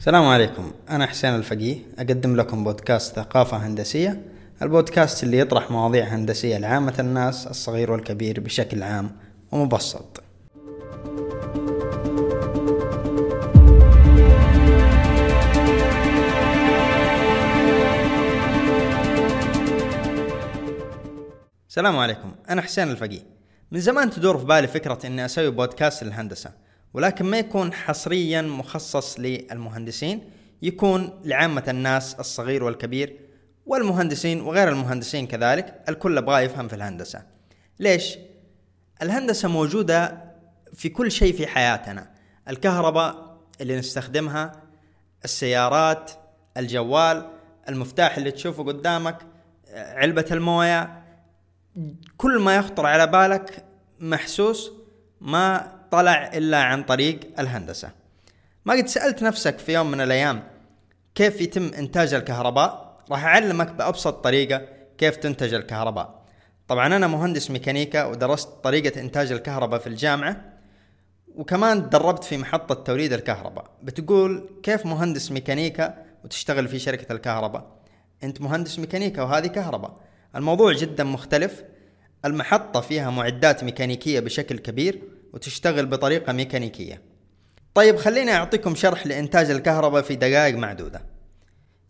السلام عليكم. أنا حسين الفقيه أقدم لكم بودكاست ثقافة هندسية. البودكاست اللي يطرح مواضيع هندسية لعامة الناس الصغير والكبير بشكل عام ومبسط. السلام عليكم. أنا حسين الفقيه. من زمان تدور في بالي فكرة إني أسوي بودكاست للهندسة. ولكن ما يكون حصريا مخصص للمهندسين يكون لعامة الناس الصغير والكبير والمهندسين وغير المهندسين كذلك الكل يبغى يفهم في الهندسة ليش؟ الهندسة موجودة في كل شيء في حياتنا الكهرباء اللي نستخدمها السيارات الجوال المفتاح اللي تشوفه قدامك علبة الموية كل ما يخطر على بالك محسوس ما طلع إلا عن طريق الهندسة. ما قد سألت نفسك في يوم من الأيام كيف يتم إنتاج الكهرباء؟ راح أعلمك بأبسط طريقة كيف تنتج الكهرباء. طبعا أنا مهندس ميكانيكا ودرست طريقة إنتاج الكهرباء في الجامعة وكمان تدربت في محطة توليد الكهرباء. بتقول كيف مهندس ميكانيكا وتشتغل في شركة الكهرباء؟ أنت مهندس ميكانيكا وهذه كهرباء. الموضوع جدا مختلف. المحطة فيها معدات ميكانيكية بشكل كبير. وتشتغل بطريقة ميكانيكية. طيب خليني أعطيكم شرح لإنتاج الكهرباء في دقائق معدودة.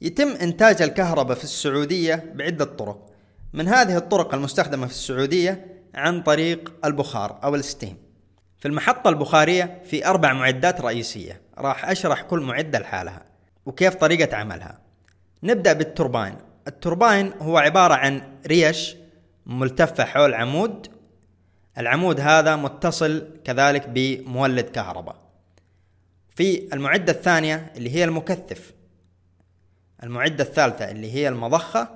يتم إنتاج الكهرباء في السعودية بعدة طرق. من هذه الطرق المستخدمة في السعودية عن طريق البخار أو الستيم. في المحطة البخارية في أربع معدات رئيسية. راح أشرح كل معدة لحالها وكيف طريقة عملها. نبدأ بالتوربين التوربين هو عبارة عن ريش ملتفة حول عمود العمود هذا متصل كذلك بمولد كهرباء. في المعدة الثانية اللي هي المكثف المعدة الثالثة اللي هي المضخة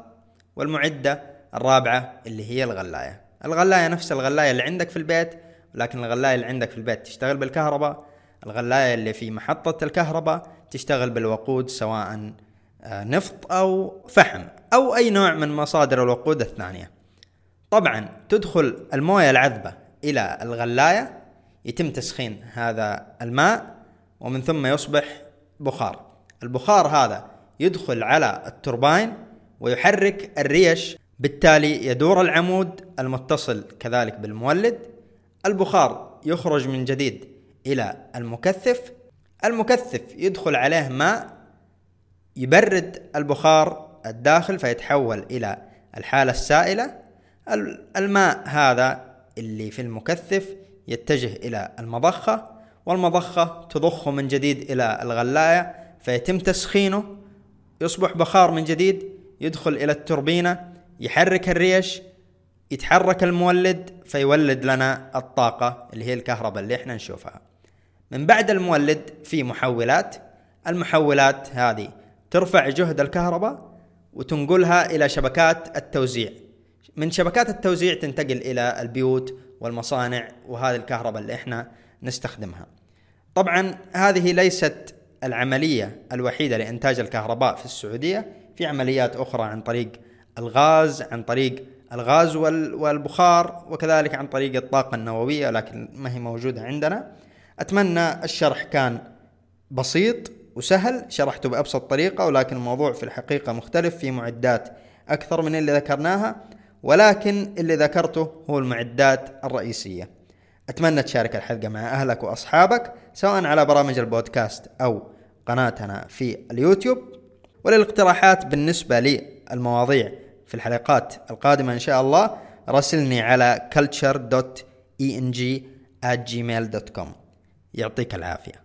والمعدة الرابعة اللي هي الغلاية. الغلاية نفس الغلاية اللي عندك في البيت لكن الغلاية اللي عندك في البيت تشتغل بالكهرباء. الغلاية اللي في محطة الكهرباء تشتغل بالوقود سواء آه، نفط أو فحم أو أي نوع من مصادر الوقود الثانية. طبعا تدخل الموية العذبة إلى الغلاية يتم تسخين هذا الماء ومن ثم يصبح بخار. البخار هذا يدخل على التوربين ويحرك الريش بالتالي يدور العمود المتصل كذلك بالمولد. البخار يخرج من جديد إلى المكثف المكثف يدخل عليه ماء يبرد البخار الداخل فيتحول إلى الحالة السائلة. الماء هذا اللي في المكثف يتجه إلى المضخة والمضخة تضخه من جديد إلى الغلاية فيتم تسخينه يصبح بخار من جديد يدخل إلى التوربينة يحرك الريش يتحرك المولد فيولد لنا الطاقة اللي هي الكهرباء اللي إحنا نشوفها. من بعد المولد في محولات المحولات هذه ترفع جهد الكهرباء وتنقلها إلى شبكات التوزيع. من شبكات التوزيع تنتقل إلى البيوت والمصانع وهذه الكهرباء اللي إحنا نستخدمها. طبعا هذه ليست العملية الوحيدة لإنتاج الكهرباء في السعودية، في عمليات أخرى عن طريق الغاز، عن طريق الغاز والبخار وكذلك عن طريق الطاقة النووية لكن ما هي موجودة عندنا. أتمنى الشرح كان بسيط وسهل شرحته بأبسط طريقة ولكن الموضوع في الحقيقة مختلف في معدات أكثر من اللي ذكرناها ولكن اللي ذكرته هو المعدات الرئيسية. أتمنى تشارك الحلقة مع أهلك وأصحابك سواء على برامج البودكاست أو قناتنا في اليوتيوب. وللاقتراحات بالنسبة للمواضيع في الحلقات القادمة إن شاء الله راسلني على culture.eng@gmail.com يعطيك العافية.